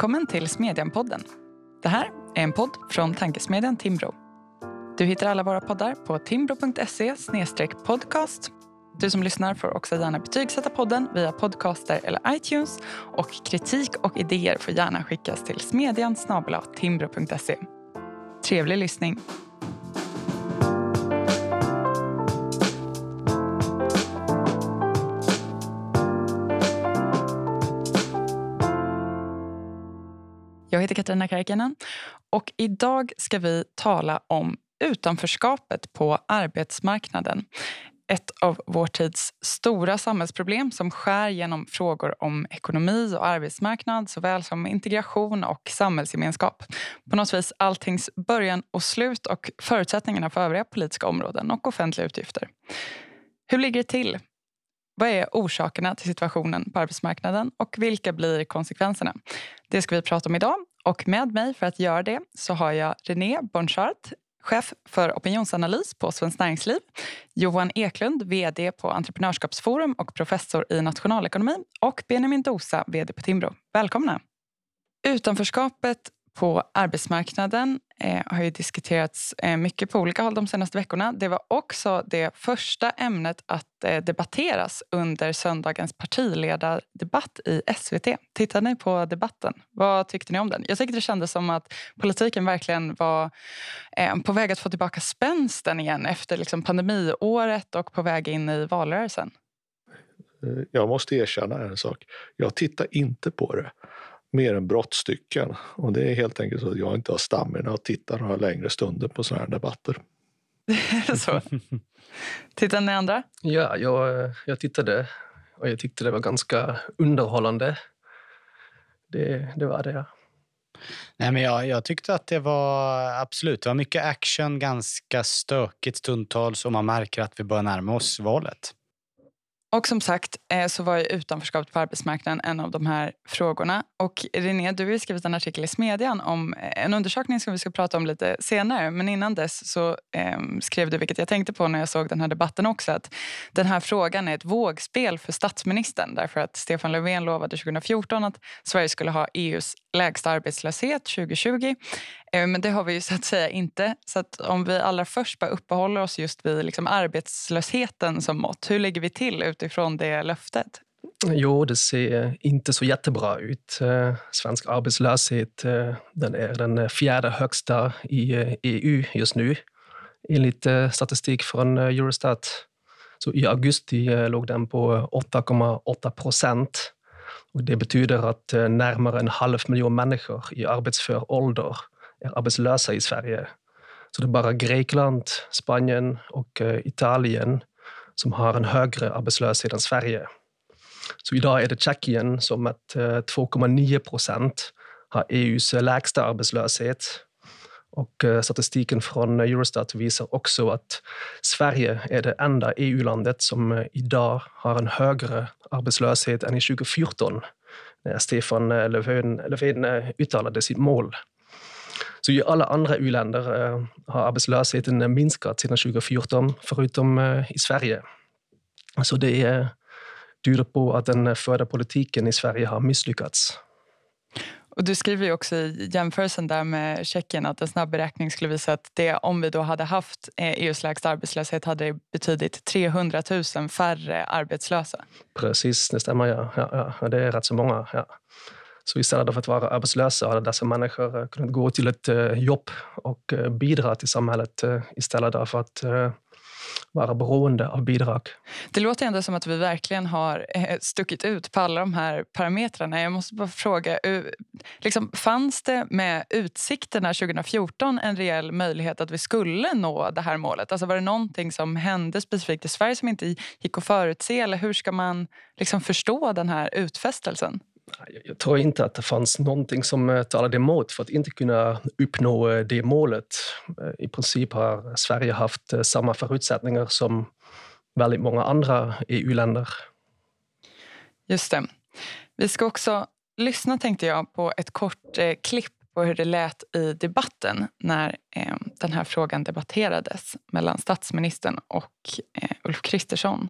Välkommen till Smedjan-podden. Det här är en podd från tankesmedjan Timbro. Du hittar alla våra poddar på timbro.se podcast. Du som lyssnar får också gärna betygsätta podden via podcaster eller iTunes och kritik och idéer får gärna skickas till smedjan timbro.se. Trevlig lyssning! Jag heter Katarina Kärkinen och idag ska vi tala om utanförskapet på arbetsmarknaden. Ett av vår tids stora samhällsproblem som skär genom frågor om ekonomi och arbetsmarknad såväl som integration och samhällsgemenskap. På något vis alltings början och slut och förutsättningarna för övriga politiska områden och offentliga utgifter. Hur ligger det till? Vad är orsakerna till situationen på arbetsmarknaden och vilka blir konsekvenserna? Det ska vi prata om idag och med mig för att göra det så har jag René Bonchart, chef för opinionsanalys på Svenskt Näringsliv, Johan Eklund, vd på Entreprenörskapsforum och professor i nationalekonomi och Benjamin Dosa, vd på Timbro. Välkomna! Utanförskapet på arbetsmarknaden eh, har ju diskuterats eh, mycket på olika håll de senaste veckorna. Det var också det första ämnet att eh, debatteras under söndagens partiledardebatt i SVT. Tittade ni på debatten? Vad tyckte ni om den? Jag tyckte det kändes som att politiken verkligen var eh, på väg att få tillbaka spänsten igen efter liksom, pandemiåret och på väg in i valrörelsen. Eh, jag måste erkänna en sak. Jag tittar inte på det mer än brottstycken. Och det är helt enkelt så att jag inte har stamina att titta några längre stunder på sådana här debatter. så. Tittar ni andra? Ja, jag, jag tittade och jag tyckte det var ganska underhållande. Det, det var det, ja. Nej, men jag, jag tyckte att det var absolut, det var mycket action, ganska stökigt stundtals och man märker att vi börjar närma oss valet. Och som sagt eh, så var ju utanförskapet på arbetsmarknaden en av de här frågorna. Och René, du har skrivit en artikel i Smedjan om eh, en undersökning som vi ska prata om lite senare. Men innan dess så eh, skrev du, vilket jag tänkte på när jag såg den här debatten också, att den här frågan är ett vågspel för statsministern. Därför att Stefan Löfven lovade 2014 att Sverige skulle ha EUs lägsta arbetslöshet 2020. Eh, men det har vi ju så att säga inte. Så att om vi allra först bara uppehåller oss just vid liksom arbetslösheten som mått. Hur ligger vi till utifrån det löftet? Jo, det ser inte så jättebra ut. Eh, svensk arbetslöshet eh, den är den fjärde högsta i EU just nu enligt statistik från Eurostat. Så I augusti låg den på 8,8 procent. Det betyder att närmare en halv miljon människor i arbetsför ålder arbetslösa i Sverige. Så det är bara Grekland, Spanien och eh, Italien som har en högre arbetslöshet än Sverige. Så idag är det Tjeckien som eh, med 2,9 procent har EUs lägsta arbetslöshet. Och eh, statistiken från Eurostat visar också att Sverige är det enda EU-landet som idag har en högre arbetslöshet än i 2014 när Stefan Löfven, Löfven uttalade sitt mål. Så i alla andra u-länder eh, har arbetslösheten minskat sedan 2014, förutom eh, i Sverige. Så det tyder på att den förda politiken i Sverige har misslyckats. Och du skriver ju också i jämförelsen där med Tjeckien att en snabb beräkning skulle visa att det, om vi då hade haft EUs eh, e lägsta arbetslöshet hade det betydit 300 000 färre arbetslösa. Precis, det stämmer. Ja. Ja, ja. Det är rätt så många. Ja. Så istället för att vara arbetslösa hade dessa människor eh, kunnat gå till ett eh, jobb och eh, bidra till samhället istället för att vara beroende av bidrag. Det låter ändå som att vi verkligen har stuckit ut på alla de här parametrarna. Jag måste bara fråga, liksom, fanns det med utsikterna 2014 en reell möjlighet att vi skulle nå det här målet? Alltså var det någonting som hände specifikt i Sverige som inte gick att förutse? Eller hur ska man liksom förstå den här utfästelsen? Jag tror inte att det fanns någonting som eh, talade emot för att inte kunna uppnå eh, det målet. Eh, I princip har Sverige haft samma förutsättningar som väldigt många andra EU-länder. Just det. Vi ska också lyssna tänkte jag på ett kort eh, klipp på hur det lät i debatten när eh, den här frågan debatterades mellan statsministern och eh, Ulf Kristersson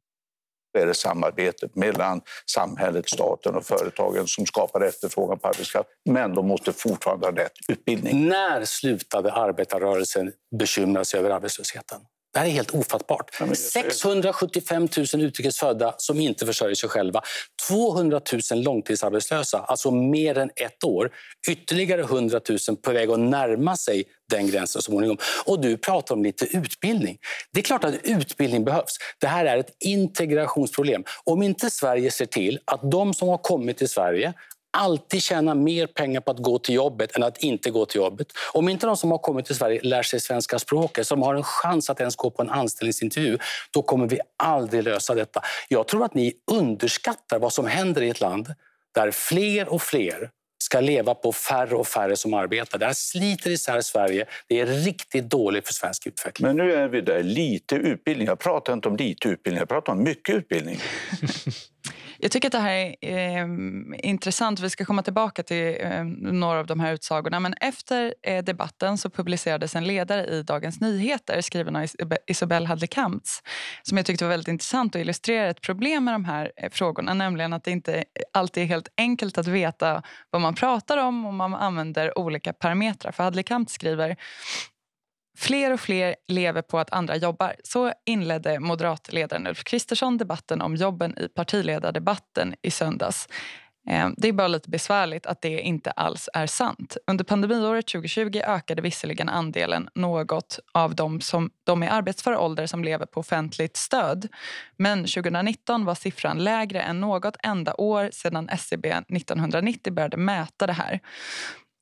är det samarbetet mellan samhället, staten och företagen som skapar efterfrågan på arbetskraft. Men de måste fortfarande ha rätt utbildning. När slutade arbetarrörelsen bekymra sig över arbetslösheten? Det här är helt ofattbart. 675 000 utrikesfödda som inte försörjer sig själva. 200 000 långtidsarbetslösa, alltså mer än ett år. Ytterligare 100 000 på väg att närma sig den gränsen så småningom. Och du pratar om lite utbildning. Det är klart att utbildning behövs. Det här är ett integrationsproblem. Om inte Sverige ser till att de som har kommit till Sverige alltid tjäna mer pengar på att gå till jobbet än att inte gå till jobbet. Om inte de som har kommit till Sverige lär sig svenska språket, de har en chans att ens gå på en anställningsintervju, då kommer vi aldrig lösa detta. Jag tror att ni underskattar vad som händer i ett land där fler och fler ska leva på färre och färre som arbetar. Det här sliter isär Sverige. Det är riktigt dåligt för svensk utveckling. Men nu är vi där. Lite utbildning. Jag pratar inte om lite utbildning, jag pratar om mycket utbildning. Jag tycker att det här är eh, intressant. Vi ska komma tillbaka till eh, några av de här utsagorna. Men efter eh, debatten så publicerades en ledare i Dagens Nyheter skriven av Isobel Hadley-Kamptz som jag tyckte var väldigt intressant och illustrerar ett problem med de här eh, frågorna. Nämligen att det inte alltid är helt enkelt att veta vad man pratar om och man använder olika parametrar. För Hadley-Kamptz skriver Fler och fler lever på att andra jobbar. Så inledde moderatledaren Ulf Kristersson debatten om jobben i partiledardebatten i söndags. Eh, det är bara lite besvärligt att det inte alls är sant. Under pandemiåret 2020 ökade visserligen andelen något av de, som, de i arbetsför ålder som lever på offentligt stöd. Men 2019 var siffran lägre än något enda år sedan SCB 1990 började mäta det här.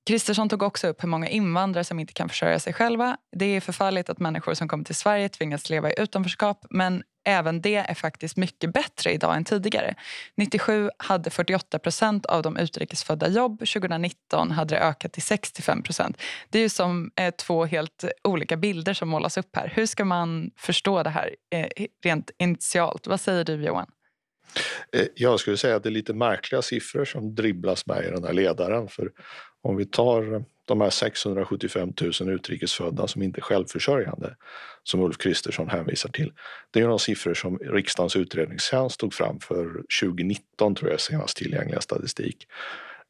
Kristersson tog också upp hur många invandrare som inte kan försörja sig själva. Det är förfärligt att människor som kommer till Sverige tvingas leva i utanförskap men även det är faktiskt mycket bättre idag än tidigare. 97 hade 48 procent av de utrikesfödda jobb. 2019 hade det ökat till 65 procent. Det är ju som eh, två helt olika bilder som målas upp här. Hur ska man förstå det här eh, rent initialt? Vad säger du Johan? Eh, jag skulle säga att det är lite märkliga siffror som dribblas med i den här ledaren. För om vi tar de här 675 000 utrikesfödda som inte är självförsörjande som Ulf Kristersson hänvisar till. Det är de siffror som riksdagens utredningstjänst tog fram för 2019 tror jag senast tillgängliga statistik.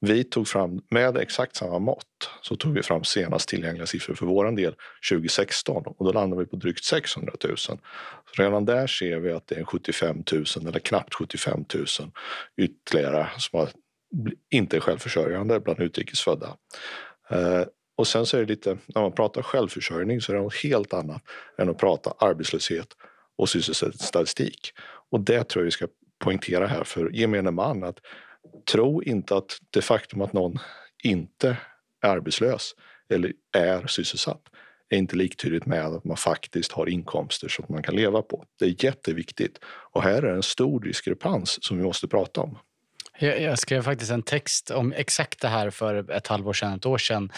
Vi tog fram, med exakt samma mått, så tog vi fram senast tillgängliga siffror för vår del 2016 och då landade vi på drygt 600 000. Så redan där ser vi att det är 75 000 eller knappt 75 000 ytterligare som har, inte är självförsörjande bland utrikesfödda. Eh, och sen så är det lite, när man pratar självförsörjning så är det något helt annat än att prata arbetslöshet och sysselsättningsstatistik. Och det tror jag vi ska poängtera här för gemene man att tro inte att det faktum att någon inte är arbetslös eller är sysselsatt är inte liktydigt med att man faktiskt har inkomster som man kan leva på. Det är jätteviktigt och här är en stor diskrepans som vi måste prata om. Jag, skrev faktiskt en text om exakt det här för ett halvår sedan, ett år sedan.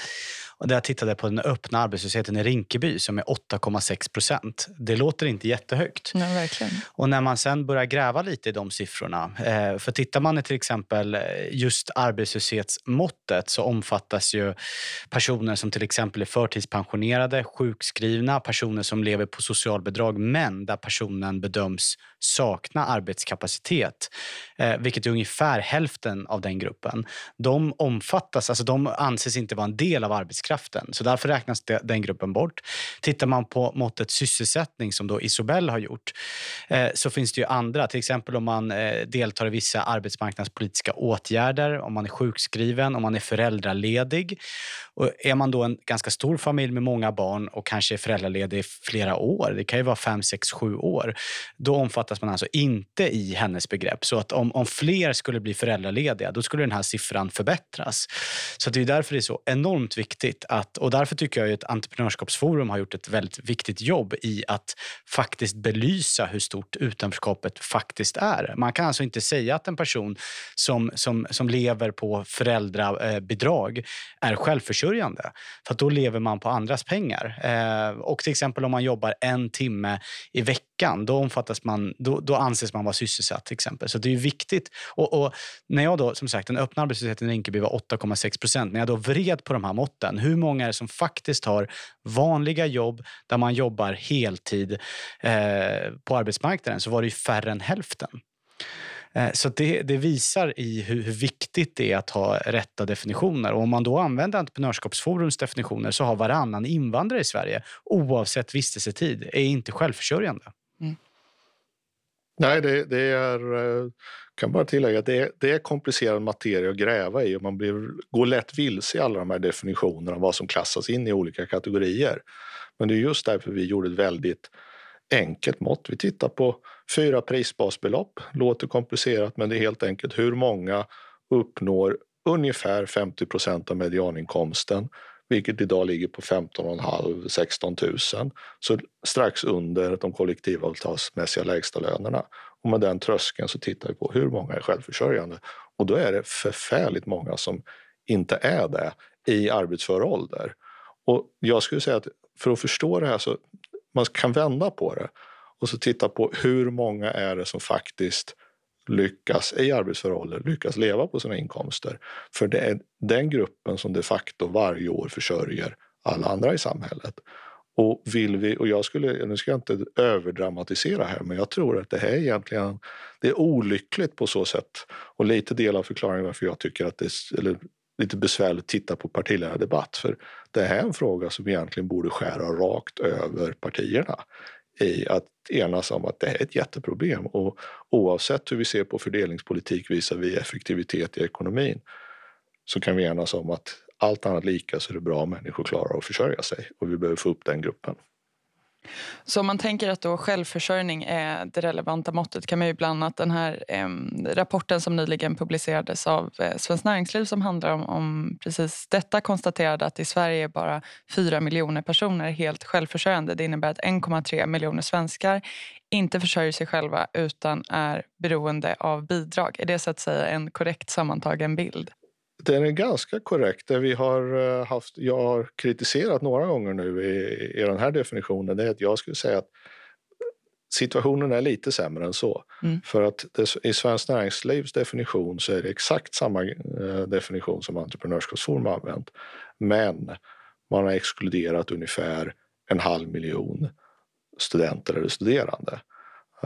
Och där jag tittade på den öppna arbetslösheten i Rinkeby som är 8,6 procent. Det låter inte jättehögt. Nej, verkligen. Och när man sen börjar gräva lite i de siffrorna. Eh, för tittar man i till exempel eh, just arbetslöshetsmåttet så omfattas ju personer som till exempel är förtidspensionerade, sjukskrivna, personer som lever på socialbidrag men där personen bedöms sakna arbetskapacitet, eh, vilket är ungefär hälften av den gruppen. De omfattas, alltså de anses inte vara en del av arbetskraften, så därför räknas den gruppen bort. Tittar man på måttet sysselsättning som då Isobel har gjort eh, så finns det ju andra, till exempel om man eh, deltar i vissa arbetsmarknadspolitiska åtgärder, om man är sjukskriven, om man är föräldraledig. Och är man då en ganska stor familj med många barn och kanske är föräldraledig i flera år, det kan ju vara fem, sex, sju år, då omfattas man alltså inte i hennes begrepp. Så att om, om fler skulle bli föräldralediga, då skulle den här siffran förbättras. Så det är därför det är så enormt viktigt att, och därför tycker jag att Entreprenörskapsforum har gjort ett väldigt viktigt jobb i att faktiskt belysa hur stort utanförskapet faktiskt är. Man kan alltså inte säga att en person som, som, som lever på föräldrabidrag är självförsörjande, för då lever man på andras pengar. Eh, och till exempel om man jobbar en timme i veckan, då omfattas man, då, då anses man vara sysselsatt till exempel. Så det är viktigt. Och, och, när jag då, som sagt, den öppna arbetslösheten i Rinkeby var 8,6 procent. När jag då vred på de här måtten, hur många är det som faktiskt har vanliga jobb där man jobbar heltid eh, på arbetsmarknaden, så var det ju färre än hälften. Eh, så det, det, visar i hur, hur, viktigt det är att ha rätta definitioner. Och om man då använder Entreprenörskapsforums definitioner så har varannan invandrare i Sverige, oavsett vistelsetid, är inte självförsörjande. Mm. Nej, det, det är, eh, kan bara tillägga att det, det är komplicerad materia att gräva i och man blir, går lätt vilse i alla de här definitionerna vad som klassas in i olika kategorier. Men det är just därför vi gjorde ett väldigt enkelt mått. Vi tittar på fyra prisbasbelopp. Låter komplicerat, men det är helt enkelt hur många uppnår ungefär 50 procent av medianinkomsten vilket idag ligger på 15 16 000 så strax under de kollektivavtalsmässiga lägstalönerna. Och med den tröskeln så tittar vi på hur många är självförsörjande. Och då är det förfärligt många som inte är det i arbetsför ålder. Och jag skulle säga att för att förstå det här så man kan vända på det och så titta på hur många är det som faktiskt lyckas i arbetsför ålder lyckas leva på sina inkomster. För det är den gruppen som de facto varje år försörjer alla andra i samhället. Och vill vi, och jag skulle, nu ska jag inte överdramatisera här, men jag tror att det här egentligen det är olyckligt på så sätt. Och lite del av förklaringen varför jag tycker att det eller, lite besvärligt att titta på partiledardebatt. För det här är en fråga som egentligen borde skära rakt över partierna i att enas om att det här är ett jätteproblem. Och oavsett hur vi ser på fördelningspolitik visar vi effektivitet i ekonomin så kan vi enas om att allt annat lika så är det bra om människor klarar att försörja sig och vi behöver få upp den gruppen. Så om man tänker att då självförsörjning är det relevanta måttet kan man ju bland annat den här eh, rapporten som nyligen publicerades av eh, Svenskt Näringsliv som handlar om, om, precis detta konstaterade att i Sverige är bara 4 miljoner personer helt självförsörjande. Det innebär att 1,3 miljoner svenskar inte försörjer sig själva utan är beroende av bidrag. Är det så att säga en korrekt sammantagen bild? Den är ganska korrekt. Det vi har eh, haft, jag har kritiserat några gånger nu i, i den här definitionen det är att jag skulle säga att situationen är lite sämre än så. Mm. För att det, i Svenskt Näringslivs definition så är det exakt samma eh, definition som Entreprenörskapsforum har använt. Men man har exkluderat ungefär en halv miljon studenter eller studerande.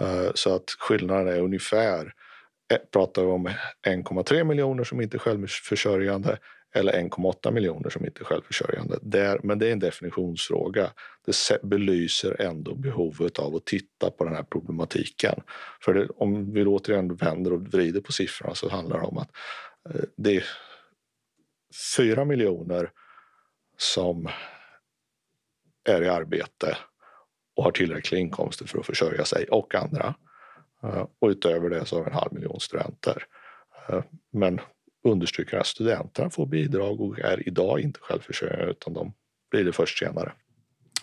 Uh, så att skillnaden är ungefär Eh, Eh, pratar vi om 1,3 miljoner som inte är självförsörjande eller 1,8 miljoner som inte är självförsörjande. Där, men det är en definitionsfråga. Det belyser ändå behovet av att titta på den här problematiken. För det, om vi återigen vänder och vrider på siffrorna så handlar det om att eh, det är 4 miljoner som är i arbete och har tillräckliga inkomster för att försörja sig och andra. Eh, och utöver det så har vi en halv miljon studenter. Eh, men understryker att studenterna får bidrag och är idag inte självförsörjande utan de blir det först senare.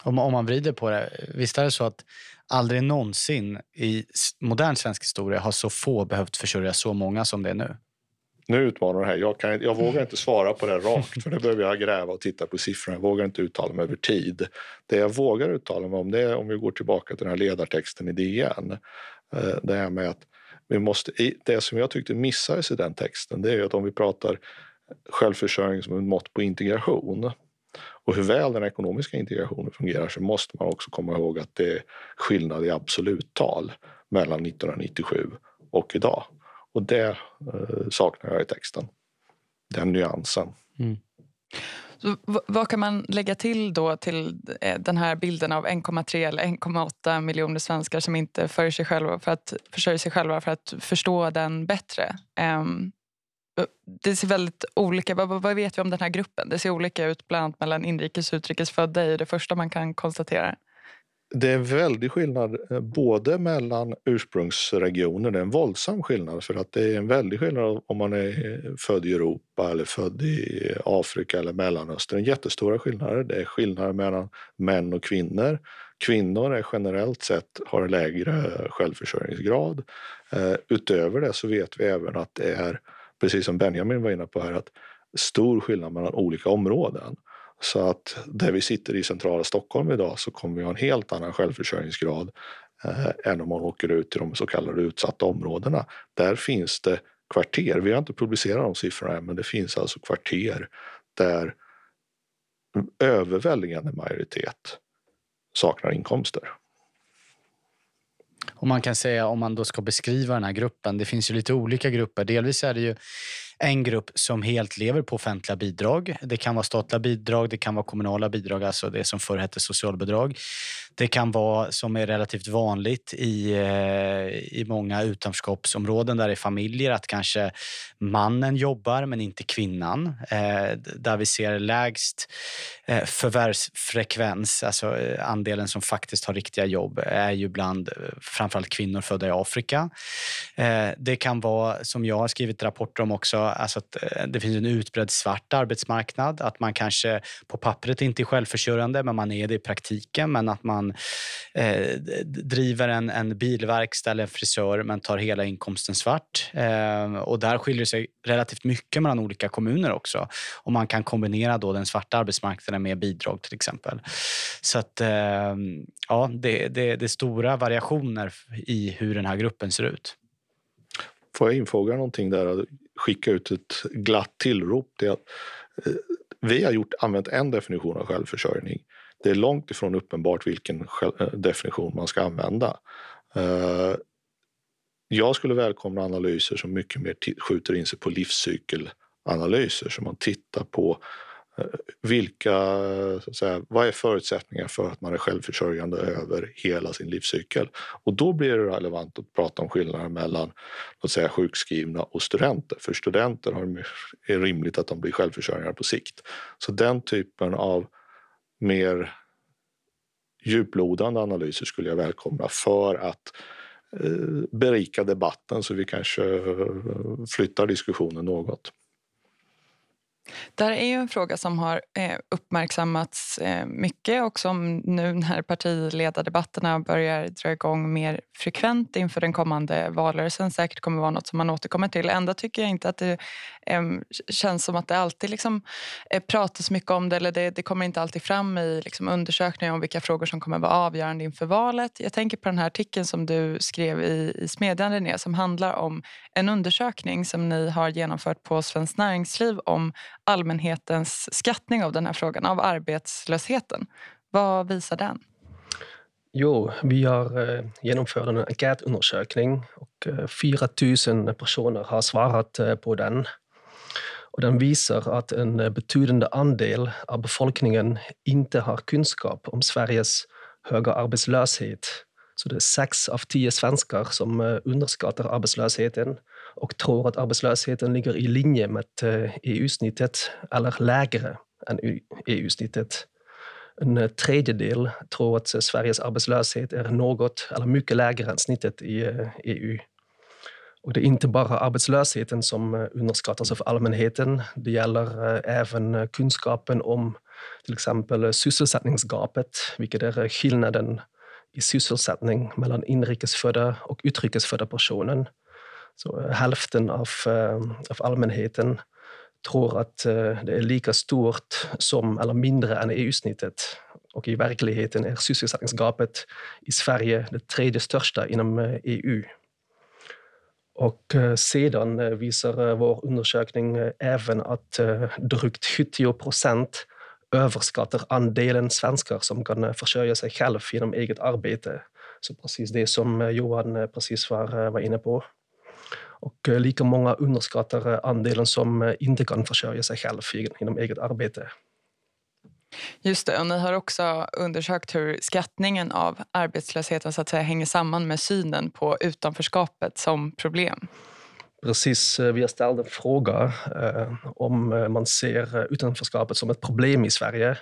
Om, om man vrider på det, visst är det så att aldrig någonsin i modern svensk historia har så få behövt försörja så många som det är nu? Nu utmanar det här. Jag, kan, jag vågar inte svara på det rakt för det behöver jag gräva och titta på siffrorna. Jag vågar inte uttala mig över tid. Det jag vågar uttala mig om det är om vi går tillbaka till den här ledartexten i DN. Eh, det här med att vi måste, det som jag tyckte missades i den texten det är att om vi pratar självförsörjning som ett mått på integration och hur väl den ekonomiska integrationen fungerar så måste man också komma ihåg att det är skillnad i absoluttal mellan 1997 och idag. Och det eh, saknar jag i texten. Den nyansen. Mm. Så vad kan man lägga till då till eh, den här bilden av 1,3 eller 1,8 miljoner svenskar som inte försörjer sig själva för att, försörjer sig själva för att förstå den bättre? Um, det ser väldigt olika vad, vad vet vi om den här gruppen? Det ser olika ut bland annat mellan inrikes och utrikesfödda. är det första man kan konstatera. Det är en väldig skillnad eh, både mellan ursprungsregioner, det är en våldsam skillnad för att det är en väldig skillnad om man är eh, född i Europa eller född i Afrika eller Mellanöstern. Jättestora skillnader. Det är skillnader mellan män och kvinnor. Kvinnor är generellt sett har lägre självförsörjningsgrad. Eh, utöver det så vet vi även att det är, precis som Benjamin var inne på här, att stor skillnad mellan olika områden. Så att där vi sitter i centrala Stockholm idag så kommer vi ha en helt annan självförsörjningsgrad eh, än om man åker ut till de så kallade utsatta områdena. Där finns det kvarter, vi har inte publicerat de siffrorna än, men det finns alltså kvarter där överväldigande majoritet saknar inkomster. Och man kan säga om man då ska beskriva den här gruppen, det finns ju lite olika grupper. Delvis är det ju en grupp som helt lever på offentliga bidrag. Det kan vara statliga bidrag, det kan vara kommunala bidrag, alltså det som förr hette socialbidrag. Det kan vara, som är relativt vanligt i, eh, i många utanförskapsområden där det är familjer, att kanske mannen jobbar men inte kvinnan. Eh, där vi ser lägst eh, förvärvsfrekvens, alltså eh, andelen som faktiskt har riktiga jobb, är ju bland eh, framförallt kvinnor födda i Afrika. Det kan vara, som jag har skrivit rapporter om också, alltså att eh, det finns en utbredd svart arbetsmarknad. Att man kanske på pappret inte är självförsörjande, men man är det i praktiken. Men att man eh, driver en, en bilverkstad eller en frisör men tar hela inkomsten svart. Eh, och där skiljer det sig relativt mycket mellan olika kommuner också. Och man kan kombinera då den svarta arbetsmarknaden med bidrag till exempel. Så att eh, ja, det, det, det är stora variationer i hur den här gruppen ser ut. Får jag infoga någonting där? Skicka ut ett glatt tillrop. Det att, eh, vi har gjort, använt en definition av självförsörjning det är långt ifrån uppenbart vilken eh, definition man ska använda. Eh, jag skulle välkomna analyser som mycket mer skjuter in sig på livscykelanalyser, så man tittar på eh, Eh, vilka, så att säga, vad är förutsättningar för att man är självförsörjande över hela sin livscykel? Och då blir det relevant att prata om skillnaden mellan låt säga, sjukskrivna och studenter. För studenter är det rimligt att de blir självförsörjande på sikt. Så den typen av mer djuplodande analyser skulle jag välkomna för att eh, berika debatten så vi kanske eh, flyttar diskussionen något. Där är ju en fråga som har eh, uppmärksammats eh, mycket och som nu när partiledardebatterna börjar dra igång mer frekvent inför den kommande valrörelsen säkert kommer vara något som man återkommer till. Ändå tycker jag inte att det känns som att det alltid liksom, eh, pratas mycket om det eller det, det kommer inte alltid fram i liksom, undersökningar om vilka frågor som kommer vara avgörande inför valet. Jag tänker på den här artikeln som du skrev i, i Smedjan, René, som handlar om en undersökning som ni har genomfört på Svenskt Näringsliv om allmänhetens skattning av den här frågan, av arbetslösheten. Vad visar den? Jo, vi har eh, genomfört en enkätundersökning och eh, 4 000 personer har svarat eh, på den. Och den visar att en betydande andel av befolkningen inte har kunskap om Sveriges höga arbetslöshet. Så det är sex av tio svenskar som eh, underskattar arbetslösheten och tror att arbetslösheten ligger i linje med eh, e EU-snittet eller lägre än EU-snittet. En tredjedel tror att Sveriges arbetslöshet är något eller mycket lägre än snittet i eh, EU. Och det är inte bara arbetslösheten som eh, underskattas av allmänheten. Det gäller även kunskapen om till exempel sysselsättningsgapet, vilket är skillnaden i sysselsättning mellan inrikesfödda och utrikesfödda personer. Så eh, hälften av, eh, av allmänheten tror att eh, det är lika stort som eller mindre än EU-snittet. Och i verkligheten är sysselsättningsgapet i Sverige det tredje största inom EU. Och sedan visar vår undersökning även att drygt 70 procent överskattar andelen svenskar som kan försörja sig själv genom eget arbete. Så precis det som Johan precis var, var inne på. Och lika många underskattar andelen som inte kan försörja sig själv genom eget arbete. Just det, och ni har också undersökt hur skattningen av arbetslösheten så att säga, hänger samman med synen på utanförskapet som problem. Precis, eh, vi har ställt en fråga eh, om eh, man ser utanförskapet som ett problem i Sverige.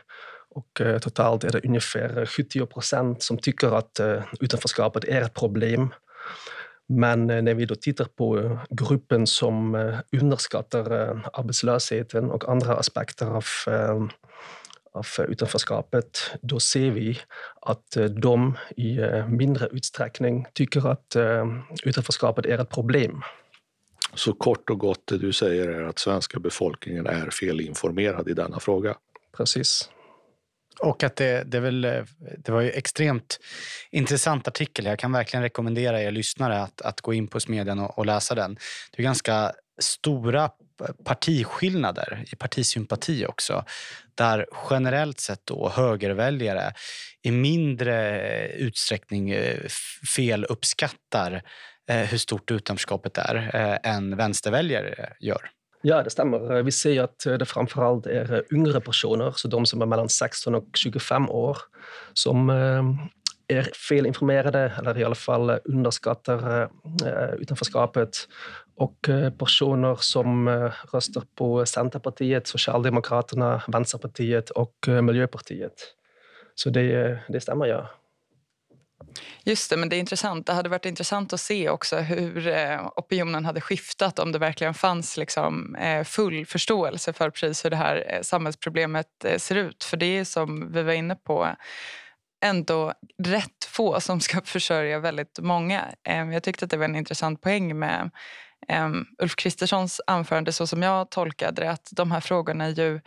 Och eh, totalt är det ungefär 70 procent som tycker att eh, utanförskapet är ett problem. Men eh, när vi då tittar på gruppen som underskattar arbetslösheten och andra aspekter av, av utanförskapet, då ser vi att de i mindre utsträckning tycker att utanförskapet är ett problem. Så kort och gott det du säger är att svenska befolkningen är felinformerad i denna fråga. Precis. Och att det, det, väl, eh, det var ju extremt intressant artikel. Jag kan verkligen rekommendera er lyssnare att, att gå in på Smedjan och, och läsa den. Det är ganska stora partiskillnader i partisympati också. Där generellt sett då högerväljare i mindre utsträckning eh, feluppskattar eh, hur stort utanförskapet är än vänsterväljare gör. Ja, det stämmer. Vi ser att det framförallt är yngre personer, så de som är mellan 16 och 25 år, som är felinformerade eller i alla fall underskattar eh, utanförskapet. Och eh, personer som eh, röstar på Centerpartiet, Socialdemokraterna, Vänsterpartiet och Miljöpartiet. Så det, det stämmer, ja. Just det, men det är intressant. Det hade varit intressant att se också hur eh, opinionen hade skiftat om det verkligen fanns liksom eh, full förståelse för precis hur det här eh, samhällsproblemet ser ut. För det är som vi var inne på ändå rätt få som ska försörja väldigt många. Ehm, jag tyckte att det var en intressant poäng med Ehm, Ulf Kristerssons anförande så som jag tolkade det, att de här frågorna ju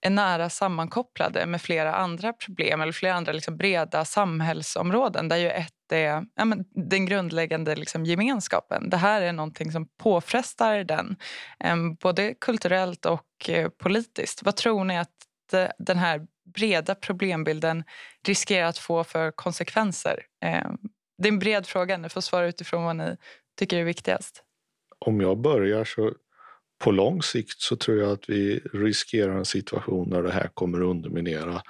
är nära sammankopplade med flera andra problem eller flera andra liksom breda samhällsområden där ju ett är ja, men den grundläggande liksom gemenskapen. Det här är någonting som påfrestar den, ehm, både kulturellt och eh, politiskt. Vad tror ni att den här breda problembilden riskerar att få för konsekvenser? Ehm, det är en bred fråga. Ni får svara utifrån vad ni tycker är viktigast. Om jag börjar så på lång sikt så tror jag att vi riskerar en situation där det här kommer att underminera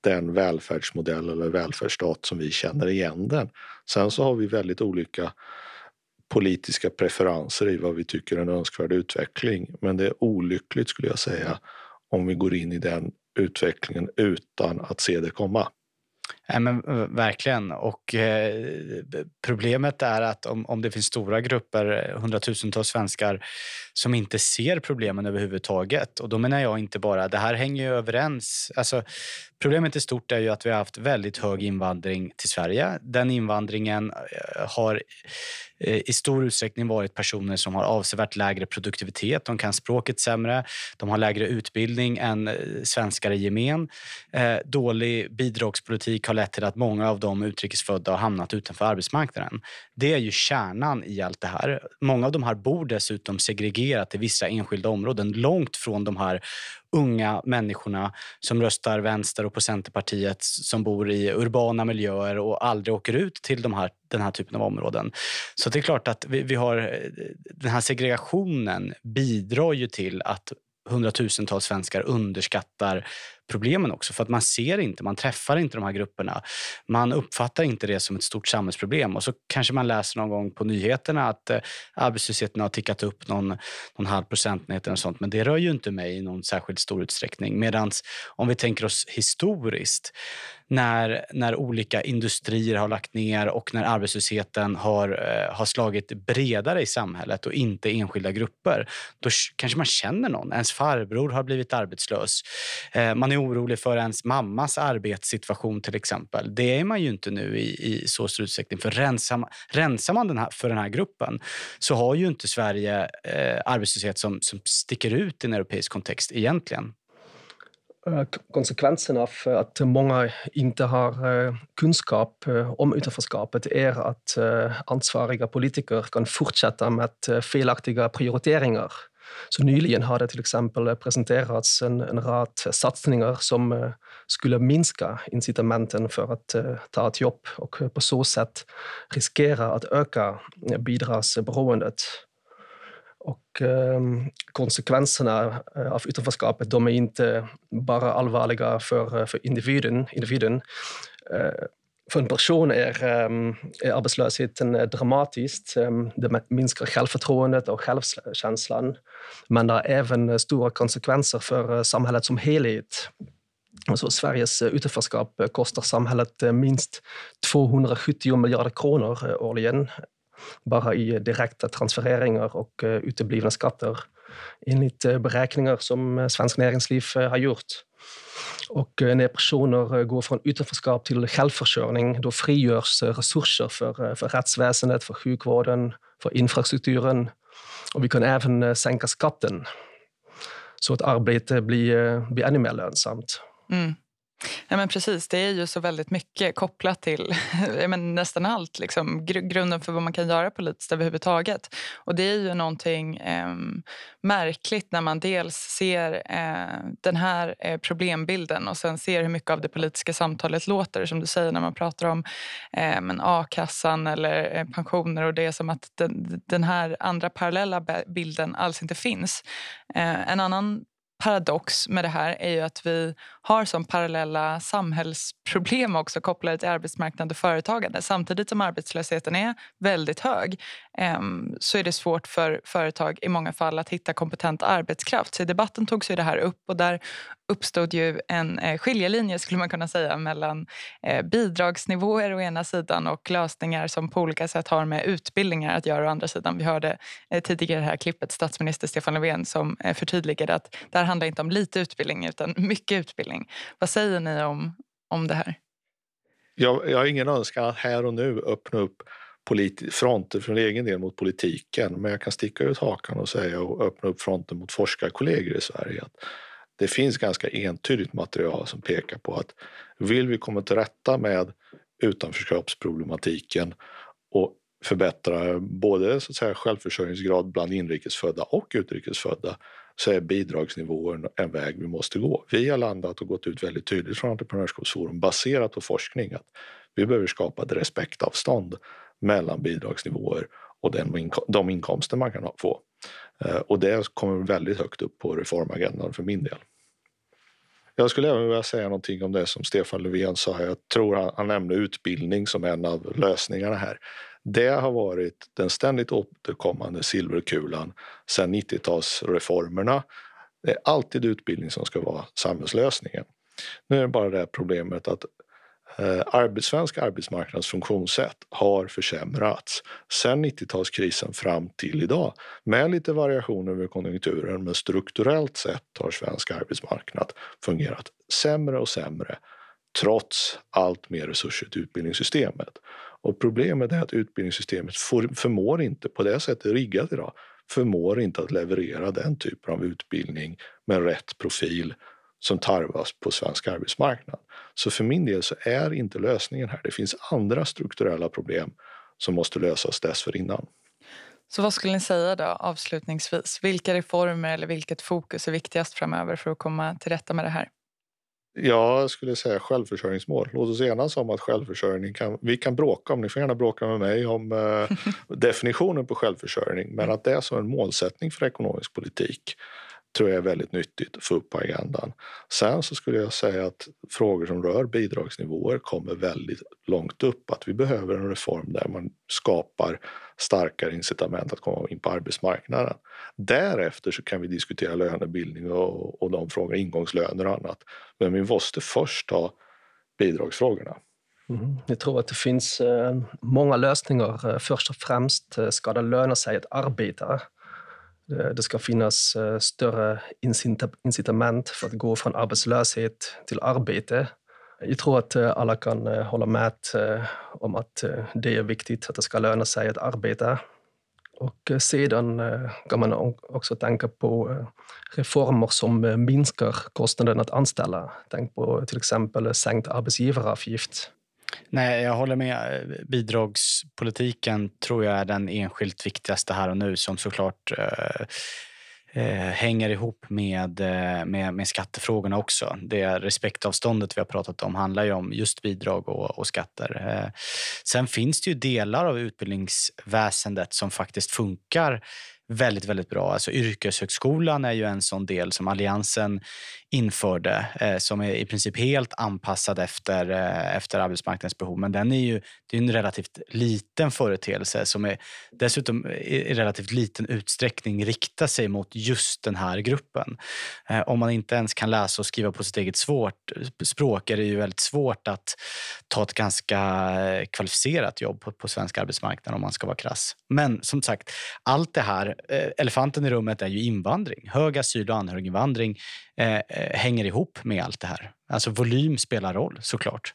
den välfärdsmodell eller välfärdsstat som vi känner igen den. Sen så har vi väldigt olika politiska preferenser i vad vi tycker är en önskvärd utveckling. Men det är olyckligt skulle jag säga om vi går in i den utvecklingen utan att se det komma. Ja, men, verkligen. Och, eh, problemet är att om, om det finns stora grupper, eh, hundratusentals svenskar som inte ser problemen överhuvudtaget. Och då menar jag inte bara... Det här hänger ju överens. Alltså, problemet i stort är ju att vi har haft väldigt hög invandring till Sverige. Den invandringen eh, har Eh, i stor utsträckning varit personer som har avsevärt lägre produktivitet. De kan språket sämre, de har lägre utbildning än eh, svenskar i gemen. Eh, dålig bidragspolitik har lett till att många av de utrikesfödda har hamnat utanför arbetsmarknaden. Det är ju kärnan i allt det här. Många av de här bor dessutom segregerat i vissa enskilda områden långt från de här unga människorna som röstar vänster och på Centerpartiet som bor i urbana miljöer och aldrig åker ut till de här, den här typen av områden. Så det är klart att vi, vi har, eh, den här segregationen bidrar ju till att hundratusentals svenskar underskattar problemen också. För att man ser inte, man träffar inte de här grupperna. Man uppfattar inte det som ett stort samhällsproblem. Och så kanske man läser någon gång på nyheterna att eh, arbetslösheten har tickat upp någon, någon halv procentenhet eller sånt. Men det rör ju inte mig i någon särskilt stor utsträckning. Medan om vi tänker oss historiskt när, när olika industrier har lagt ner och när arbetslösheten har, eh, har slagit bredare i samhället och inte enskilda grupper. Då kanske man känner någon. Ens farbror har blivit arbetslös. Eh, man är orolig för ens mammas arbetssituation till exempel. Det är man ju inte nu i, i så stor utsträckning. För rensar, rensar man den här, för den här gruppen så har ju inte Sverige eh, arbetslöshet som, som sticker ut i en europeisk kontext egentligen. Eh, konsekvensen av eh, att många inte har eh, kunskap om utanförskapet är att ansvariga politiker kan fortsätta med felaktiga prioriteringar. Så nyligen har det till exempel presenterats en, en rad satsningar som eh, skulle minska incitamenten för att eh, ta ett jobb och på så sätt riskera att öka eh, bidragsberoendet. Och ehm, eh, konsekvenserna av utanförskapet de är inte bara allvarliga för, för individen. individen. Eh, för en person är, är arbetslösheten dramatisk. Ehm, det minskar självförtroendet och självkänslan. Men det har även stora konsekvenser för samhället som helhet. Alltså Sveriges utanförskap kostar samhället minst 270 miljarder kronor årligen bara i direkta transfereringar och eh, uteblivna skatter enligt eh, beräkningar som eh, Svenskt Näringsliv har gjort. Och eh, när personer eh, går från utanförskap till självförsörjning då frigörs eh, resurser för, för rättsväsendet, för sjukvården, för infrastrukturen. Och vi kan även sänka skatten så att arbete blir, blir ännu mer lönsamt. Mm. Ja, men precis, det är ju så väldigt mycket kopplat till men nästan allt. Liksom, grunden för vad man kan göra politiskt överhuvudtaget. Och det är ju någonting eh, märkligt när man dels ser eh, den här eh, problembilden och sen ser hur mycket av det politiska samtalet låter. Som du säger när man pratar om eh, a-kassan eller eh, pensioner och det är som att den, den här andra parallella bilden alls inte finns. Eh, en annan paradox med det här är ju att vi har som parallella samhällsproblem också kopplade till arbetsmarknad och företagande. Samtidigt som arbetslösheten är väldigt hög ehm, så är det svårt för företag i många fall att hitta kompetent arbetskraft. Så i debatten togs ju det här upp och där uppstod ju en eh, skiljelinje skulle man kunna säga mellan eh, bidragsnivåer å ena sidan och lösningar som på olika sätt har med utbildningar att göra å andra sidan. Vi hörde eh, tidigare i det här klippet statsminister Stefan Löfven som förtydligade att det här handlar inte om lite utbildning utan mycket utbildning. Vad säger ni om, om det här? Jag, jag har ingen önskan att här och nu öppna upp fronter för egen del mot politiken men jag kan sticka ut hakan och säga och öppna upp fronten mot forskarkollegor i Sverige. Det finns ganska entydigt material som pekar på att vill vi komma till rätta med utanförskapsproblematiken och förbättra både så att säga, självförsörjningsgrad bland inrikesfödda och utrikesfödda så är bidragsnivåer en väg vi måste gå. Vi har landat och gått ut väldigt tydligt från Entreprenörskapsforum baserat på forskning att vi behöver skapa ett respektavstånd mellan bidragsnivåer och den, de inkomster man kan få. Eh, och det kommer väldigt högt upp på reformagendan för min del. Jag skulle även vilja säga någonting om det som Stefan Löfven sa. Jag tror han, han nämnde utbildning som en av lösningarna här. Det har varit den ständigt återkommande silverkulan sedan 90-talsreformerna. Det är alltid utbildning som ska vara samhällslösningen. Nu är det bara det problemet att Eh, arbets, svensk arbetsmarknads funktionssätt har försämrats sedan 90-talskrisen fram till idag med lite variationer över konjunkturen men strukturellt sett har svensk arbetsmarknad fungerat sämre och sämre trots allt mer resurser till utbildningssystemet. Och problemet är att utbildningssystemet förmår inte, på det sättet riggat idag, förmår inte att leverera den typen av utbildning med rätt profil som tarvas på svensk arbetsmarknad. Så för min del så är inte lösningen här. Det finns andra strukturella problem som måste lösas dessförinnan. Så vad skulle ni säga då avslutningsvis? Vilka reformer eller vilket fokus är viktigast framöver för att komma till rätta med det här? Jag skulle säga självförsörjningsmål. Låt oss enas om att självförsörjning kan... Vi kan bråka om, ni får gärna bråka med mig om eh, definitionen på självförsörjning men att det är som en målsättning för ekonomisk politik tror jag är väldigt nyttigt att få upp på agendan. Sen så skulle jag säga att frågor som rör bidragsnivåer kommer väldigt långt upp. Att vi behöver en reform där man skapar starkare incitament att komma in på arbetsmarknaden. Därefter så kan vi diskutera lönebildning och, och de frågorna, ingångslöner och annat. Men vi måste först ta bidragsfrågorna. Mm. Jag tror att det finns eh, många lösningar. Eh, först och främst eh, ska det löna sig att arbeta. Eh, det ska finnas eh, större incitament för att gå från arbetslöshet till arbete. Jag tror att eh, alla kan hålla med om att det är viktigt att det ska löna sig att arbeta. Och sedan kan man också tänka på reformer som minskar kostnaden att anställa. Tänk på till exempel sänkt arbetsgivaravgift. Nej, jag håller med. Bidragspolitiken tror jag är den enskilt viktigaste här och nu som såklart eh, eh, hänger ihop med, eh, med, med skattefrågorna också. Det respektavståndet vi har pratat om handlar ju om just bidrag och, och skatter. Eh, sen finns det ju delar av utbildningsväsendet som faktiskt funkar väldigt, väldigt bra. Alltså yrkeshögskolan är ju en sån del som Alliansen införde eh, som är i princip helt anpassad efter, eh, efter arbetsmarknadens behov. Men den är ju det är en relativt liten företeelse som är, dessutom i relativt liten utsträckning riktar sig mot just den här gruppen. Eh, om man inte ens kan läsa och skriva på sitt eget svårt, språk är det ju väldigt svårt att ta ett ganska eh, kvalificerat jobb på, på svensk arbetsmarknad om man ska vara krass. Men som sagt, allt det här, elefanten i rummet är ju invandring. Hög asyl och anhöriginvandring eh, hänger ihop med allt det här. Alltså volym spelar roll såklart.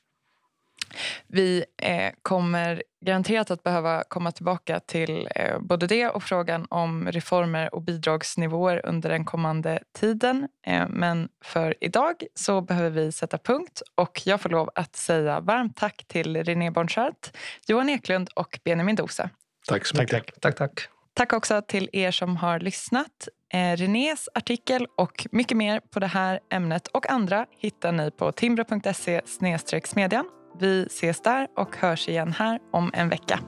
Vi eh, kommer garanterat att behöva komma tillbaka till eh, både det och frågan om reformer och bidragsnivåer under den kommande tiden. Eh, men för idag så behöver vi sätta punkt och jag får lov att säga varmt tack till René Bonchart, Johan Eklund och Benjamin Dose. Tack så mycket. Tack, tack. tack. Tack Tack också till er som har lyssnat. Eh, Renés artikel och mycket mer på det här ämnet och andra hittar ni på timbro.se smedjan. Vi ses där och hörs igen här om en vecka.